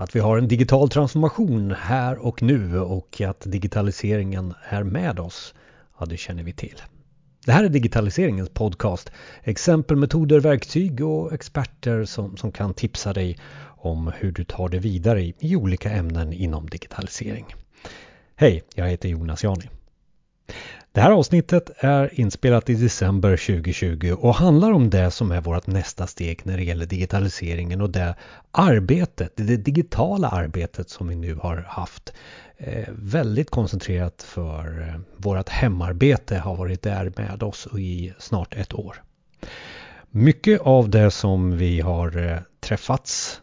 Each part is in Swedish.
Att vi har en digital transformation här och nu och att digitaliseringen är med oss, ja det känner vi till. Det här är digitaliseringens podcast. Exempel, metoder, verktyg och experter som, som kan tipsa dig om hur du tar det vidare i, i olika ämnen inom digitalisering. Hej, jag heter Jonas Jani. Det här avsnittet är inspelat i december 2020 och handlar om det som är vårt nästa steg när det gäller digitaliseringen och det arbetet, det digitala arbetet som vi nu har haft. Eh, väldigt koncentrerat för eh, vårt hemarbete har varit där med oss i snart ett år. Mycket av det som vi har eh, träffats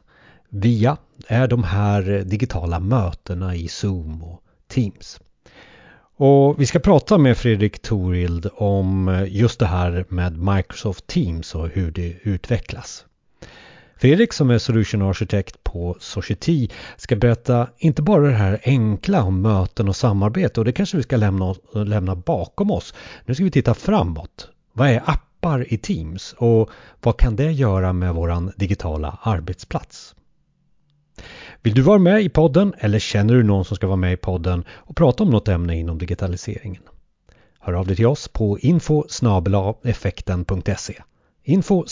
via är de här digitala mötena i Zoom och Teams. Och vi ska prata med Fredrik Torild om eh, just det här med Microsoft Teams och hur det utvecklas. Fredrik som är Solution Architect på Society ska berätta inte bara det här enkla om möten och samarbete och det kanske vi ska lämna, lämna bakom oss. Nu ska vi titta framåt. Vad är appar i Teams och vad kan det göra med våran digitala arbetsplats? Vill du vara med i podden eller känner du någon som ska vara med i podden och prata om något ämne inom digitaliseringen? Hör av dig till oss på info effekten.se info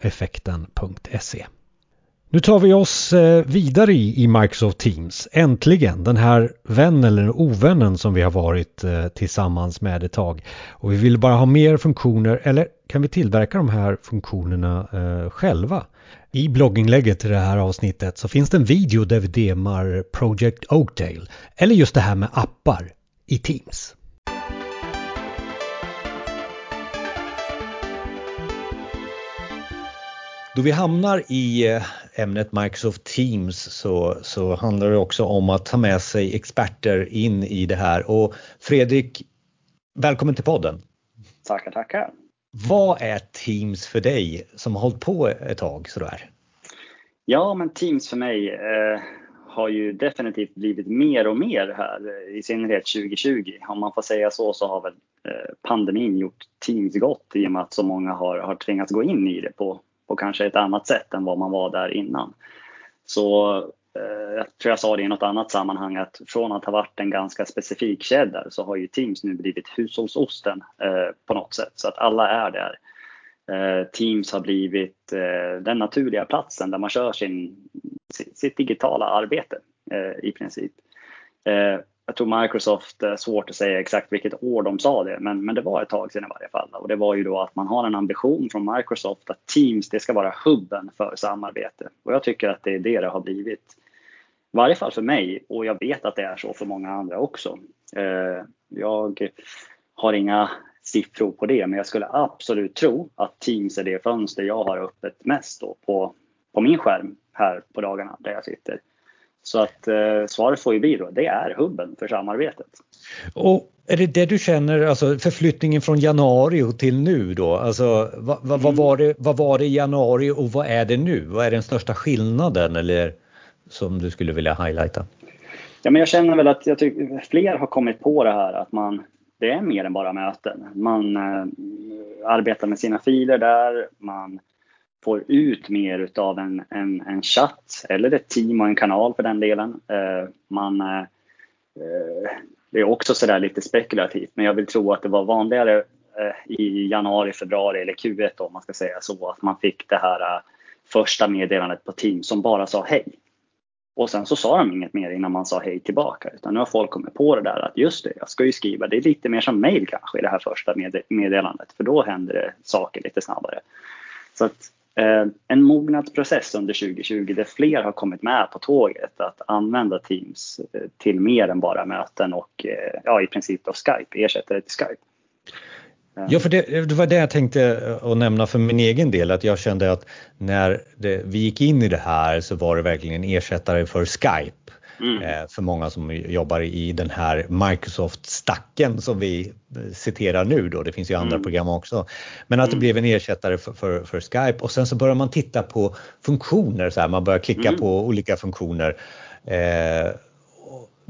effekten.se nu tar vi oss eh, vidare i Microsoft Teams. Äntligen den här vän eller ovännen som vi har varit eh, tillsammans med ett tag. Och vi vill bara ha mer funktioner eller kan vi tillverka de här funktionerna eh, själva? I blogginlägget till det här avsnittet så finns det en video där vi demar Project Oakdale. Eller just det här med appar i Teams. Då vi hamnar i eh, ämnet Microsoft Teams så, så handlar det också om att ta med sig experter in i det här. Och Fredrik, välkommen till podden. Tackar, tackar. Vad är Teams för dig som har hållit på ett tag sådär? Ja, men Teams för mig eh, har ju definitivt blivit mer och mer här, i synnerhet 2020. Om man får säga så, så har väl eh, pandemin gjort Teams gott i och med att så många har, har tvingats gå in i det på, på kanske ett annat sätt än vad man var där innan. Så Eh, jag tror jag sa det i något annat sammanhang att från att ha varit en ganska specifik cheddar så har ju Teams nu blivit hushållsosten eh, på något sätt så att alla är där. Eh, Teams har blivit den naturliga platsen där man kör sin, sitt digitala arbete i princip jag tror Microsoft, är svårt att säga exakt vilket år de sa det, men, men det var ett tag sedan i varje fall. Och det var ju då att man har en ambition från Microsoft att Teams, det ska vara hubben för samarbete. Och jag tycker att det är det det har blivit. Varje fall för mig, och jag vet att det är så för många andra också. Eh, jag har inga siffror på det, men jag skulle absolut tro att Teams är det fönster jag har öppet mest på, på min skärm här på dagarna där jag sitter. Så att eh, svaret får ju bli då, det är hubben för samarbetet. Och är det det du känner, alltså förflyttningen från januari till nu då? Alltså vad, vad, vad, var det, vad var det i januari och vad är det nu? Vad är den största skillnaden eller som du skulle vilja highlighta? Ja, men jag känner väl att jag tycker fler har kommit på det här att man, det är mer än bara möten. Man eh, arbetar med sina filer där, man får ut mer utav en, en, en chatt eller ett team och en kanal för den delen. Eh, man, eh, eh det är också sådär lite spekulativt men jag vill tro att det var vanligare eh, i januari, februari eller Q1 om man ska säga så att man fick det här eh, första meddelandet på team som bara sa hej. Och sen så sa de inget mer innan man sa hej tillbaka. Utan nu har folk kommit på det där att just det, jag ska ju skriva. Det är lite mer som mail kanske i det här första meddelandet. För då händer det saker lite snabbare. Så att Eh, en mognadsprocess under 2020 där fler har kommit med på tåget att använda Teams eh, till mer än bara möten och eh, ja, i princip då Skype, ersätter det till Skype. Ja, för det, det, var det jag tänkte att nämna för min egen del, att jag kände att när det, vi gick in i det här så var det verkligen en ersättare för Skype. Mm. Eh, för många som jobbar i den här Microsoft-stacken som vi citerar nu då. Det finns ju andra mm. program också. Men att det mm. blev en ersättare för, för, för, Skype och sen så börjar man titta på funktioner. Så här, man börjar klicka mm. på olika funktioner. Eh,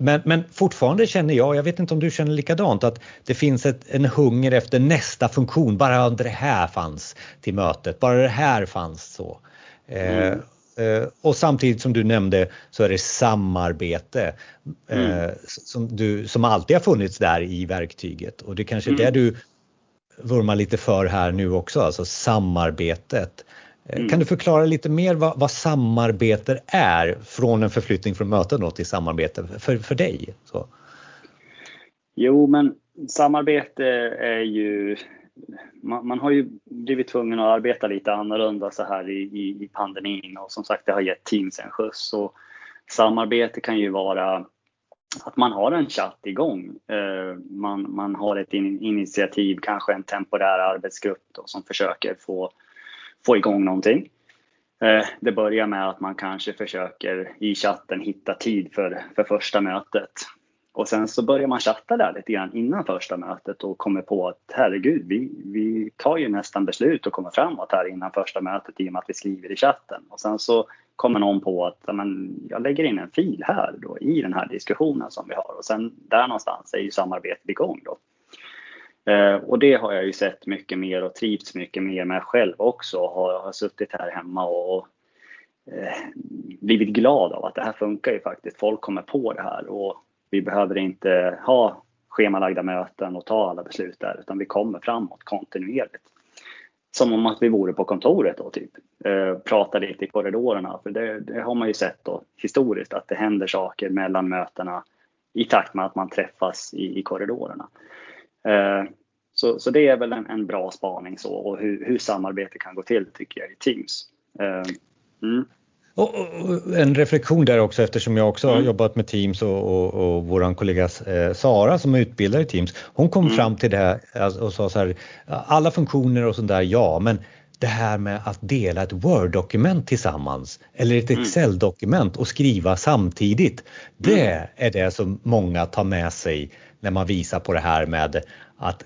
men, men, fortfarande känner jag, jag vet inte om du känner likadant, att det finns ett, en hunger efter nästa funktion. Bara det här fanns till mötet, bara det här fanns så. Eh, mm. Eh, och samtidigt som du nämnde så är det samarbete mm. som, du, som alltid har funnits där i verktyget och det kanske är mm. det du vurmar lite för här nu också, alltså samarbetet. Mm. Kan du förklara lite mer vad, vad samarbete är från en förflyttning från möten då till samarbete för, för dig? Så. Jo, men samarbete är ju man, man, har ju blivit tvungen att arbeta lite annorlunda så här i, i, i pandemin och som sagt det har gett Teams en skjuts. Och samarbete kan ju vara att man har en chatt igång. Eh, man, man har ett in, initiativ, kanske en temporär arbetsgrupp då, som försöker få, få igång någonting. Eh, det börjar med att man kanske försöker i chatten hitta tid för, för första mötet. Och sen så börjar man chatta där lite grann innan första mötet och kommer på att herregud, vi, vi tar ju nästan beslut och kommer framåt här innan första mötet i och med att vi skriver i chatten. Och sen så kommer någon på att amen, jag lägger in en fil här då i den här diskussionen som vi har och sen där någonstans är ju samarbetet igång då. Eh, och det har jag ju sett mycket mer och trivts mycket mer med själv också. Har, har suttit här hemma och eh, blivit glad av att det här funkar ju faktiskt. Folk kommer på det här och vi behöver inte ha schemalagda möten och ta alla beslut där utan vi kommer framåt kontinuerligt. Som om att vi vore på kontoret då typ. Eh, prata lite i korridorerna för det, det, har man ju sett då historiskt att det händer saker mellan mötena i takt med att man träffas i, i korridorerna. Eh, så, så det är väl en, en, bra spaning så och hur, hur samarbete kan gå till tycker jag i Teams. Eh, mm. Och, och, en reflektion där också eftersom jag också mm. har jobbat med Teams och, och, och vår kollega eh, Sara som är utbildad i Teams. Hon kom mm. fram till det här alltså, och sa så här, alla funktioner och sånt där ja, men det här med att dela ett Word-dokument tillsammans eller ett mm. Excel-dokument och skriva samtidigt. Det mm. är det som många tar med sig när man visar på det här med att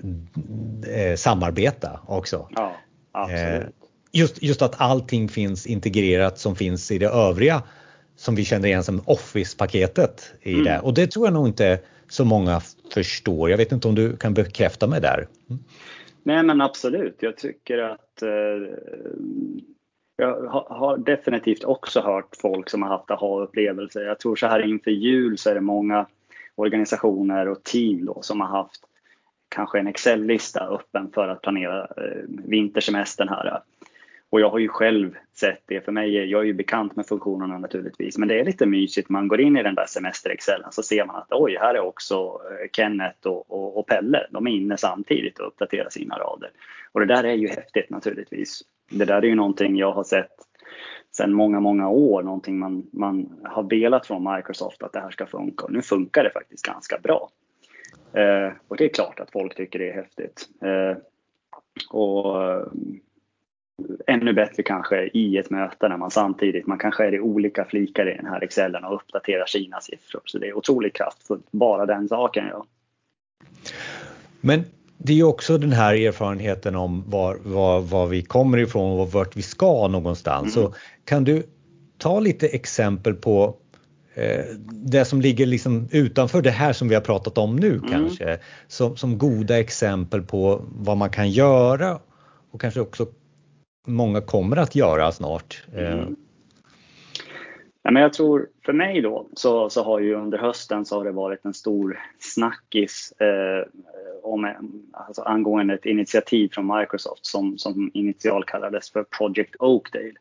eh, samarbeta också. Ja, absolut. Eh, just, just att allting finns integrerat som finns i det övriga som vi känner igen som Office-paketet i mm. det. Och det tror jag nog inte så många förstår. Jag vet inte om du kan bekräfta mig där? Mm. Nej men absolut. Jag tycker att eh, jag har definitivt också hört folk som har haft aha-upplevelser. Jag tror så här inför jul så är det många organisationer och team då som har haft kanske en Excel-lista öppen för att planera eh, vintersemestern här. Och jag har ju själv sett det. För mig, jag är ju bekant med funktionerna naturligtvis. Men det är lite mysigt. Man går in i den där semester-excellen så ser man att oj, här är också eh, Kenneth och, och, och, Pelle. De är inne samtidigt och uppdaterar sina rader. Och det där är ju häftigt naturligtvis. Det där är ju någonting jag har sett sedan många, många år. Någonting man, man har velat från Microsoft att det här ska funka. Och nu funkar det faktiskt ganska bra. Eh, och det är klart att folk tycker det är häftigt. Eh, och eh, ännu bättre kanske i ett möte när man samtidigt, man kanske är i olika flikar i den här excellen och uppdaterar sina siffror. Så det är otroligt kraftfullt, bara den saken. Ja. Men det är också den här erfarenheten om var, var, var vi kommer ifrån och vart vi ska någonstans. Mm. Så kan du ta lite exempel på eh, det som ligger liksom utanför det här som vi har pratat om nu mm. kanske, som, som goda exempel på vad man kan göra och kanske också många kommer att göra snart. Eh, mm. Ja, men jag tror för mig då så, så har ju under hösten så har det varit en stor snackis eh, om, alltså angående ett initiativ från Microsoft som, som initial kallades för Project Oakdale.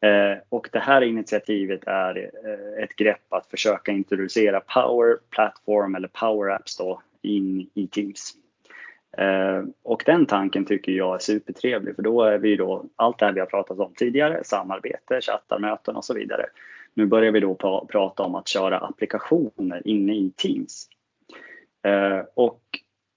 Eh, och det här initiativet är eh, ett grepp att försöka introducera Power Platform eller Power Apps då in i Teams. Eh, och den tanken tycker jag är supertrevlig för då är vi då allt det här vi har pratat om tidigare, samarbete, chattar, möten och så vidare. Nu börjar vi då prata om att köra applikationer inne i Teams. Eh, och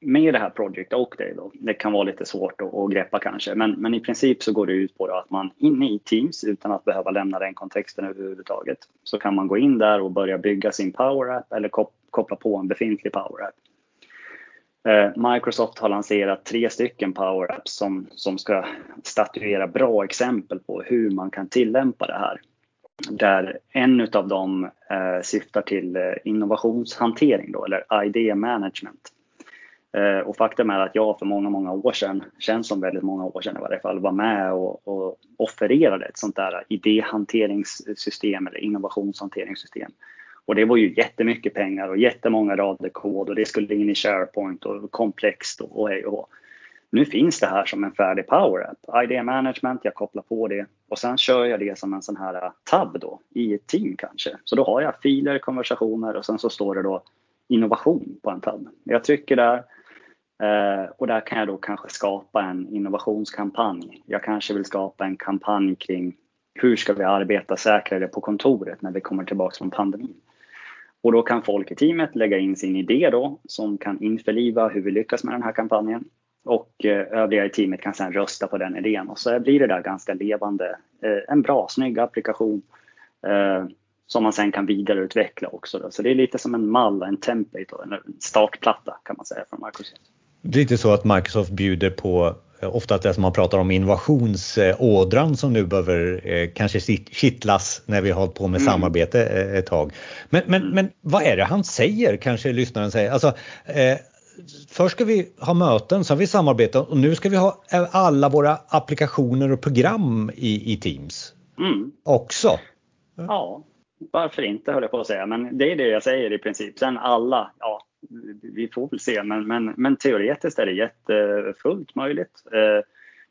med det här Project Oakday då, det kan vara lite svårt att, att greppa kanske, men, men i princip så går det ut på att man inne i Teams utan att behöva lämna den kontexten överhuvudtaget så kan man gå in där och börja bygga sin Power App eller koppla på en befintlig Power App. Eh, Microsoft har lanserat tre stycken Power Apps som, som ska statuera bra exempel på hur man kan tillämpa det här. Där en av dem eh, syftar till eh, innovationshantering då, eller idea management. Eh, och faktum är att jag för många, många år sedan, känns som väldigt många år sedan i varje fall, var med och, och offererade ett sånt där idéhanteringssystem eller innovationshanteringssystem. Och det var ju jättemycket pengar och jättemånga rader kod och det skulle in i SharePoint och komplext och, och hej och nu finns det här som en färdig Power App. Idea Management, jag kopplar på det och sen kör jag det som en sån här äh, tab då i ett team kanske. Så då har jag filer, konversationer och sen så står det då innovation på en tab. Jag trycker där äh, och där kan jag då kanske skapa en innovationskampanj. Jag kanske vill skapa en kampanj kring hur ska vi arbeta säkrare på kontoret när vi kommer tillbaka från pandemin. Och då kan folk i teamet lägga in sin idé då som kan införliva hur vi lyckas med den här kampanjen. Och eh, övriga i teamet kan sedan rösta på den idén och så blir det där ganska levande. Eh, en bra, snygg applikation som man sen kan vidareutveckla också. Då. Så det är lite som en mall, en template, en startplatta kan man säga från Microsoft. Det är lite så att Microsoft bjuder på eh, ofta det som man pratar om innovationsådran som nu behöver eh, kanske kittlas när vi har hållit på med mm. samarbete eh, ett tag. Men, men, mm. men vad är det han säger kanske lyssnaren säger? Alltså, eh, först ska vi ha möten, så har vi samarbete och nu ska vi ha alla våra applikationer och program i, i Teams mm. också. Ja, varför inte höll jag på att säga, men det är det jag säger i princip. Sen alla, ja, vi får väl se, men, men, men teoretiskt är det jättefullt möjligt. Eh,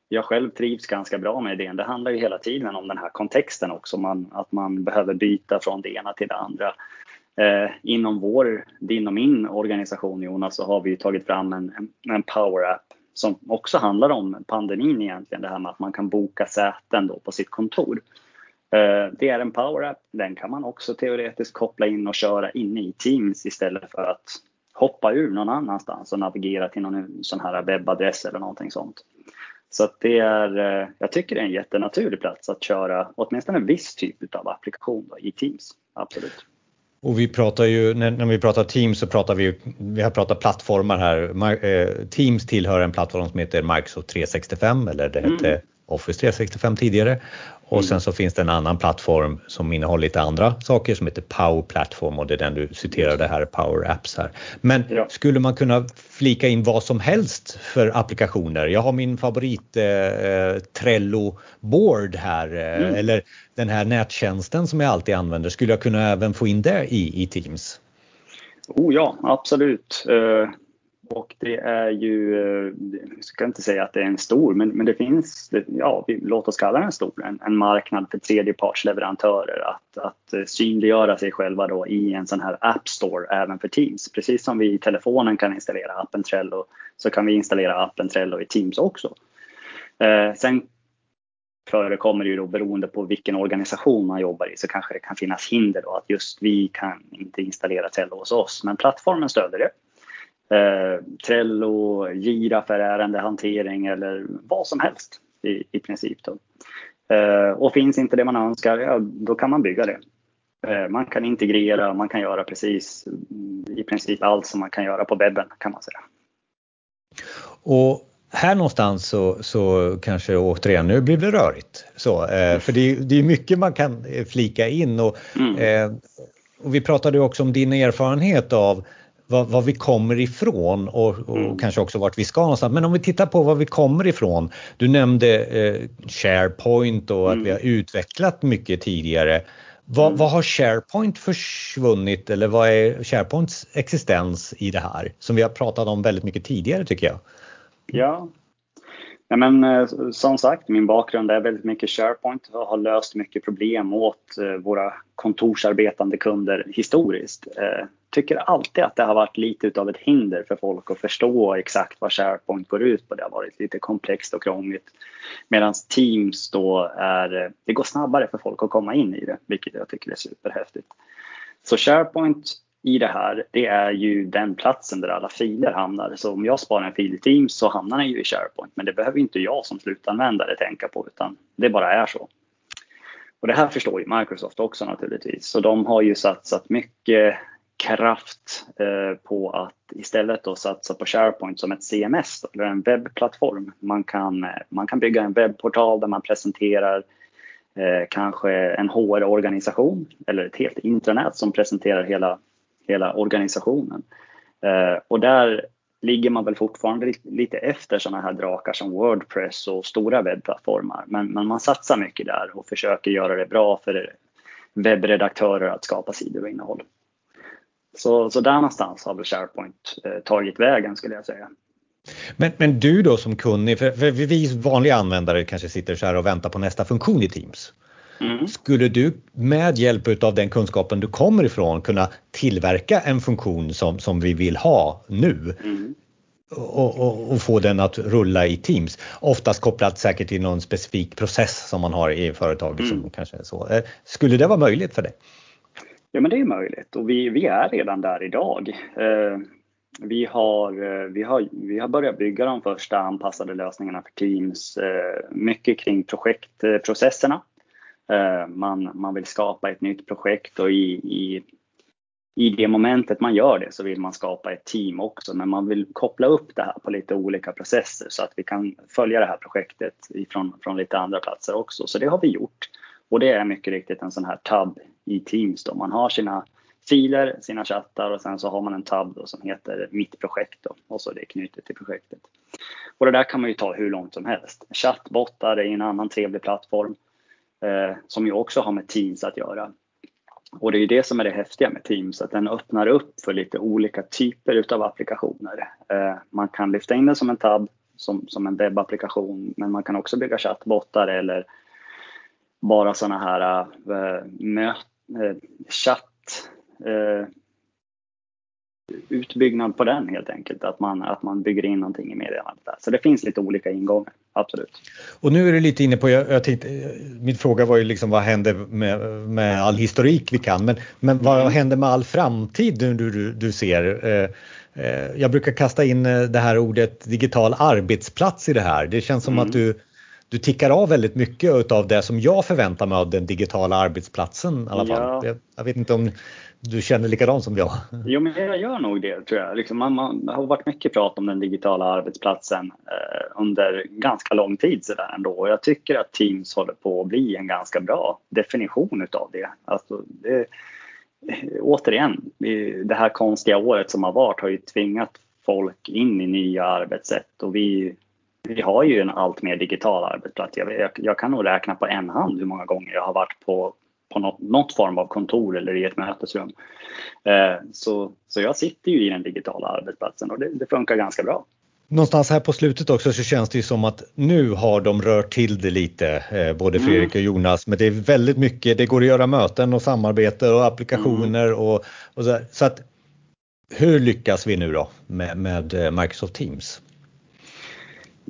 jag själv trivs ganska bra med idén. Det handlar ju hela tiden om den här kontexten också, man, att man behöver byta från det ena till det andra. Eh, inom vår, din och min organisation Jonas, så har vi tagit fram en, en power app som också handlar om pandemin egentligen, det här med att man kan boka säten då på sitt kontor. Eh, det är en power app, den kan man också teoretiskt koppla in och köra inne i Teams istället för att hoppa ur någon annanstans och navigera till någon sån här webbadress eller någonting sånt. Så att det är, eh, jag tycker det är en jättenaturlig plats att köra åtminstone en viss typ av applikation då, i Teams. Absolut. Och vi pratar ju, när, när, vi pratar Teams så pratar vi, vi har pratat plattformar här. Eh, Teams tillhör en plattform som heter Microsoft 365 eller det hette mm. Office 365 tidigare och mm. sen så finns det en annan plattform som innehåller lite andra saker som heter Power Platform och det är den du citerade här, Power Apps här. Men ja. skulle man kunna flika in vad som helst för applikationer? Jag har min favorit eh, Trello Board här eh, mm. eller den här nättjänsten som jag alltid använder. Skulle jag kunna även få in det i, i Teams? Oh ja, absolut. Uh och det är ju, eh, jag ska inte säga att det är en stor, men, men det finns, ja, låt oss kalla den stor, en, en marknad för tredjepartsleverantörer att, att eh, synliggöra sig själva då i en sån här App Store även för Teams. Precis som vi i telefonen kan installera appen Trello så kan vi installera appen Trello i Teams också. Eh, sen förekommer det ju då beroende på vilken organisation man jobbar i så kanske det kan finnas hinder då att just vi kan inte installera Trello hos oss. Men plattformen stöder det eh, Trello, Gira för ärendehantering eller vad som helst i, i princip. Då. Eh, och finns inte det man önskar, ja, då kan man bygga det. Eh, man kan integrera, man kan göra precis i princip allt som man kan göra på webben kan man säga. Och här någonstans så, så kanske återigen, nu blir det rörigt. Så, eh, för det, det är mycket man kan flika in och, mm. eh, och vi pratade också om din erfarenhet av var, var vi kommer ifrån och, och mm. kanske också vart vi ska någonstans. Men om vi tittar på var vi kommer ifrån. Du nämnde eh, SharePoint och mm. att vi har utvecklat mycket tidigare. Vad, mm. vad, har SharePoint försvunnit eller vad är SharePoints existens i det här? Som vi har pratat om väldigt mycket tidigare tycker jag. Ja, Ja, men, eh, som sagt, min bakgrund är väldigt mycket SharePoint och har löst mycket problem åt eh, våra kontorsarbetande kunder historiskt. Tycker alltid att det har varit lite av ett hinder för folk att förstå exakt vad SharePoint går ut på. Det har varit lite komplext och krångligt. Medan Teams då är, det går snabbare för folk att komma in i det, vilket jag tycker är superhäftigt. Så SharePoint i det här, det är ju den platsen där alla filer hamnar. Så om jag sparar en fil i Teams så hamnar den ju i SharePoint. Men det behöver inte jag som slutanvändare tänka på utan det bara är så. Och det här förstår ju Microsoft också naturligtvis. Så de har ju satsat mycket kraft eh, på att istället då satsa på SharePoint som ett CMS eller en webbplattform. Man kan, eh, man kan bygga en webbportal där man presenterar eh, kanske en HR-organisation eller ett helt intranät som presenterar hela hela organisationen. Och där ligger man väl fortfarande lite efter sådana här drakar som Wordpress och stora webbplattformar. Men, men man satsar mycket där och försöker göra det bra för webbredaktörer att skapa sidor och innehåll. Så, så där någonstans har väl SharePoint eh, tagit vägen skulle jag säga. Men, men du då som kunnig, för, för vi vanliga användare kanske sitter så här och väntar på nästa funktion i Teams. Mm. Skulle du med hjälp av den kunskapen du kommer ifrån kunna tillverka en funktion som, som vi vill ha nu? Mm. Och, och, och, få den att rulla i Teams. Oftast kopplat säkert till någon specifik process som man har i företaget. Mm. Som kanske så. Eh, skulle det vara möjligt för dig? Ja men det är möjligt och vi, vi är redan där idag. Eh, vi, har, eh, vi, har, vi har börjat bygga de första anpassade lösningarna för Teams. Eh, mycket kring projektprocesserna. Eh, man, man vill skapa ett nytt projekt och i, i, i det momentet man gör det så vill man skapa ett team också. Men man vill koppla upp det här på lite olika processer så att vi kan följa det här projektet ifrån, från lite andra platser också. Så det har vi gjort. Och det är mycket riktigt en sån här tab i Teams då. Man har sina filer, sina chattar och sen så har man en tab då som heter mitt projekt då, och så är det knutet till projektet. Och det där kan man ju ta hur långt som helst. Chattbottar är en annan trevlig plattform eh, som ju också har med Teams att göra. Och det är ju det som är det häftiga med Teams, att den öppnar upp för lite olika typer utav applikationer. Eh, man kan lyfta in den som en tab, som, som en webbapplikation, men man kan också bygga chattbottar eller bara sådana här äh, möt, äh, chatt äh, utbyggnad på den helt enkelt. Att man, att man bygger in någonting i meddelandet där. Så det finns lite olika ingångar, absolut. Och nu är du lite inne på, jag, jag tänkte, min fråga var ju liksom vad händer med, med all historik vi kan, men, men vad mm. händer med all framtid du, du, du ser? Eh, jag brukar kasta in det här ordet digital arbetsplats i det här. Det känns som mm. att du du tickar av väldigt mycket av det som jag förväntar mig av den digitala arbetsplatsen i alla fall. Ja. Jag, vet inte om du känner likadant som jag? Jo, men jag gör nog det tror jag. Liksom man, man har varit mycket prat om den digitala arbetsplatsen eh, under ganska lång tid sådär ändå. Och jag tycker att Teams håller på att bli en ganska bra definition utav det. Alltså, det återigen, det här konstiga året som har varit har ju tvingat folk in i nya arbetssätt och vi vi har ju en allt mer digital arbetsplats. Jag, jag, kan nog räkna på en hand hur många gånger jag har varit på, på något, något form av kontor eller i ett mötesrum. Eh, så, så jag sitter ju i den digitala arbetsplatsen och det, det funkar ganska bra. Någonstans här på slutet också så känns det ju som att nu har de rört till det lite, eh, både mm. Fredrik och Jonas, men det är väldigt mycket, det går att göra möten och samarbete och applikationer mm. och, och så, så att hur lyckas vi nu då med, med eh, Microsoft Teams?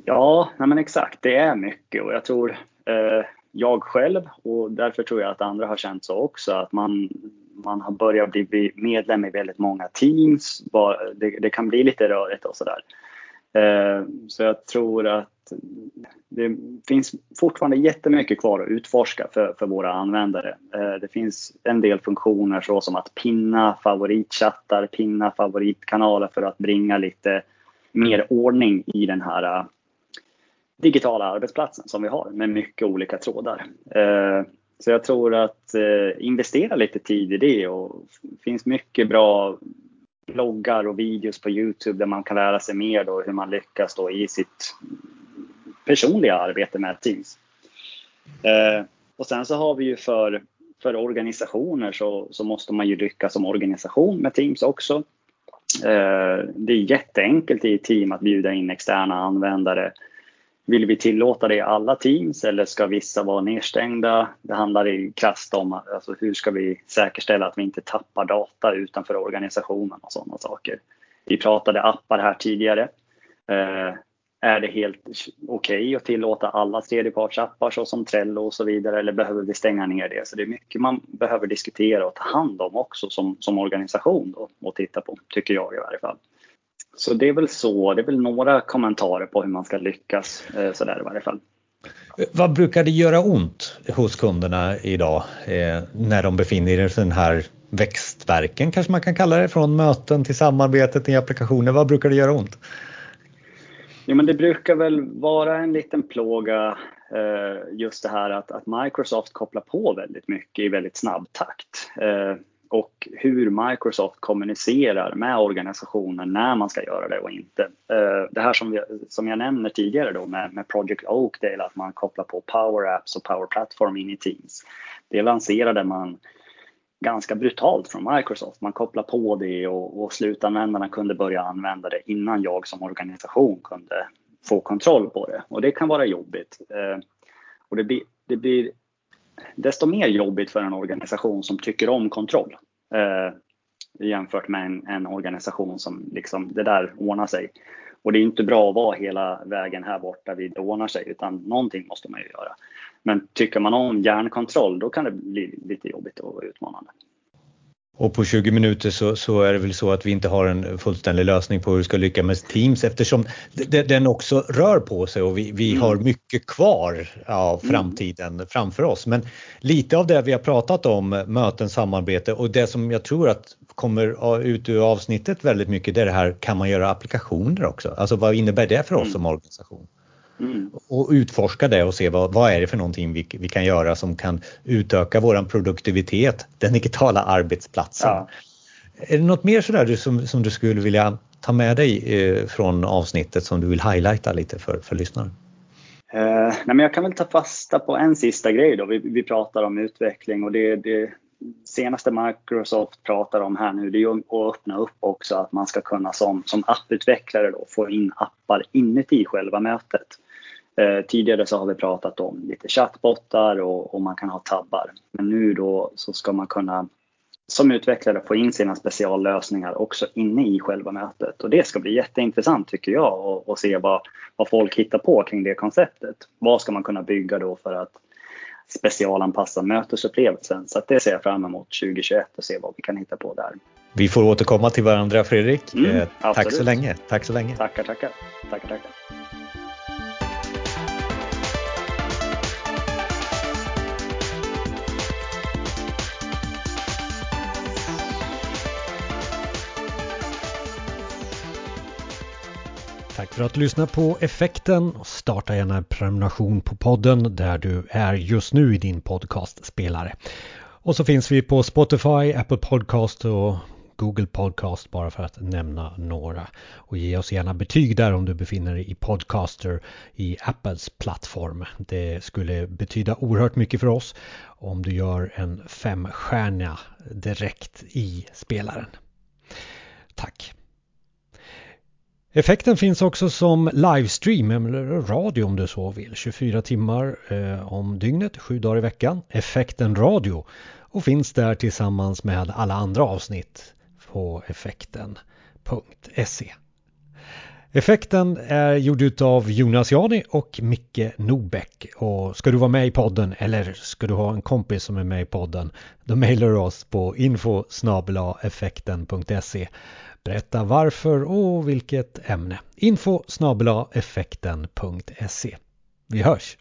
Ja, nej men exakt. Det är mycket och jag tror eh, jag själv och därför tror jag att andra har känt så också att man, man har börjat bli medlem i väldigt många teams. Det, det kan bli lite rörigt och sådär. Eh, så jag tror att det finns fortfarande jättemycket kvar att utforska för, för våra användare. Eh, det finns en del funktioner så som att pinna favoritchattar, pinna favoritkanaler för att bringa lite mer ordning i den här digitala arbetsplatsen som vi har med mycket olika trådar. Eh, så jag tror att eh, investera lite tid i det och det finns mycket bra bloggar och videos på Youtube där man kan lära sig mer då hur man lyckas då i sitt personliga arbete med Teams. Eh, och sen så har vi ju för, för organisationer så, så måste man ju lyckas som organisation med Teams också. Det är jätteenkelt i ett team att bjuda in externa användare vill vi tillåta det i alla teams eller ska vissa vara nedstängda? Det handlar i krasst om alltså hur ska vi säkerställa att vi inte tappar data utanför organisationen och sådana saker. Vi pratade appar här tidigare. Eh, är det helt okej okay att tillåta alla tredjepartsappar såsom Trello och så vidare eller behöver vi stänga ner det? Så det är mycket man behöver diskutera och ta hand om också som, som organisation då, och titta på, tycker jag i varje fall. Så det är väl så, det är väl några kommentarer på hur man ska lyckas eh, sådär i varje fall. Vad brukar det göra ont hos kunderna idag eh, när de befinner sig i den här växtverken kanske man kan kalla det, från möten till samarbetet i applikationer. Vad brukar det göra ont? Jo, men det brukar väl vara en liten plåga eh, just det här att, att, Microsoft kopplar på väldigt mycket i väldigt snabb takt. Eh, och hur Microsoft kommunicerar med organisationen när man ska göra det och inte. Eh, det här som, vi, som jag nämner tidigare då med, med Project Oakdale, att man kopplar på Power Apps och Power Platform in i Teams. Det lanserade man ganska brutalt från Microsoft. Man kopplar på det och, och slutanvändarna kunde börja använda det innan jag som organisation kunde få kontroll på det. Och det kan vara jobbigt. Eh, och det blir, det blir desto mer jobbigt för en organisation som tycker om kontroll. Eh, jämfört med en, en, organisation som liksom, det där ordnar sig. Och det är inte bra att vara hela vägen här borta vid det ordnar sig, utan någonting måste man ju göra. Men tycker man om hjärnkontroll, då kan det bli lite jobbigt och utmanande. Och på 20 minuter så, så, är det väl så att vi inte har en fullständig lösning på hur vi ska lyckas med Teams eftersom den också rör på sig och vi, vi mm. har mycket kvar av mm. framtiden mm. framför oss. Men lite av det vi har pratat om, möten, samarbete och det som jag tror att kommer ut ur avsnittet väldigt mycket, det är det här, kan man göra applikationer också? Alltså vad innebär det för oss mm. som organisation? Mm. Och utforska det och se vad, vad är det för någonting vi, vi kan göra som kan utöka våran produktivitet, den digitala arbetsplatsen. Ja. Är det något mer sådär som, som du skulle vilja ta med dig eh, från avsnittet som du vill highlighta lite för, för lyssnaren? Uh, nej men jag kan väl ta fasta på en sista grej då. Vi, vi pratar om utveckling och det, det senaste Microsoft pratar om här nu det är att öppna upp också att man ska kunna som, som apputvecklare då få in appar inuti själva mötet. Eh, tidigare så har vi pratat om lite chattbottar och, och, man kan ha tabbar. Men nu då så ska man kunna som utvecklare få in sina speciallösningar också inne i själva mötet. Och det ska bli jätteintressant tycker jag att se vad, vad folk hittar på kring det konceptet. Vad ska man kunna bygga då för att specialanpassa mötesupplevelsen. Så det ser jag fram emot 2021 och se vad vi kan hitta på där. Vi får återkomma till varandra Fredrik. Mm, eh, tack så länge. Tack så länge. Tackar, tackar. tackar, tackar. För att lyssna på Effekten. Starta gärna en prenumeration på podden där du är just nu i din podcastspelare. Och så finns vi på Spotify, Apple Podcast och Google Podcast bara för att nämna några. Och ge oss gärna betyg där om du befinner dig i Podcaster i Apples plattform. Det skulle betyda oerhört mycket för oss om du gör en femstjärna direkt i spelaren. Tack! Effekten finns också som livestream eller radio om du så vill. 24 timmar eh, om dygnet, 7 dagar i veckan. Effekten radio och finns där tillsammans med alla andra avsnitt på effekten.se. Effekten är gjord av Jonas Jani och Micke Nobäck. Och ska du vara med i podden eller ska du ha en kompis som är med i podden då mejlar du oss på info effekten.se Berätta varför och vilket ämne. Info effekten.se Vi hörs!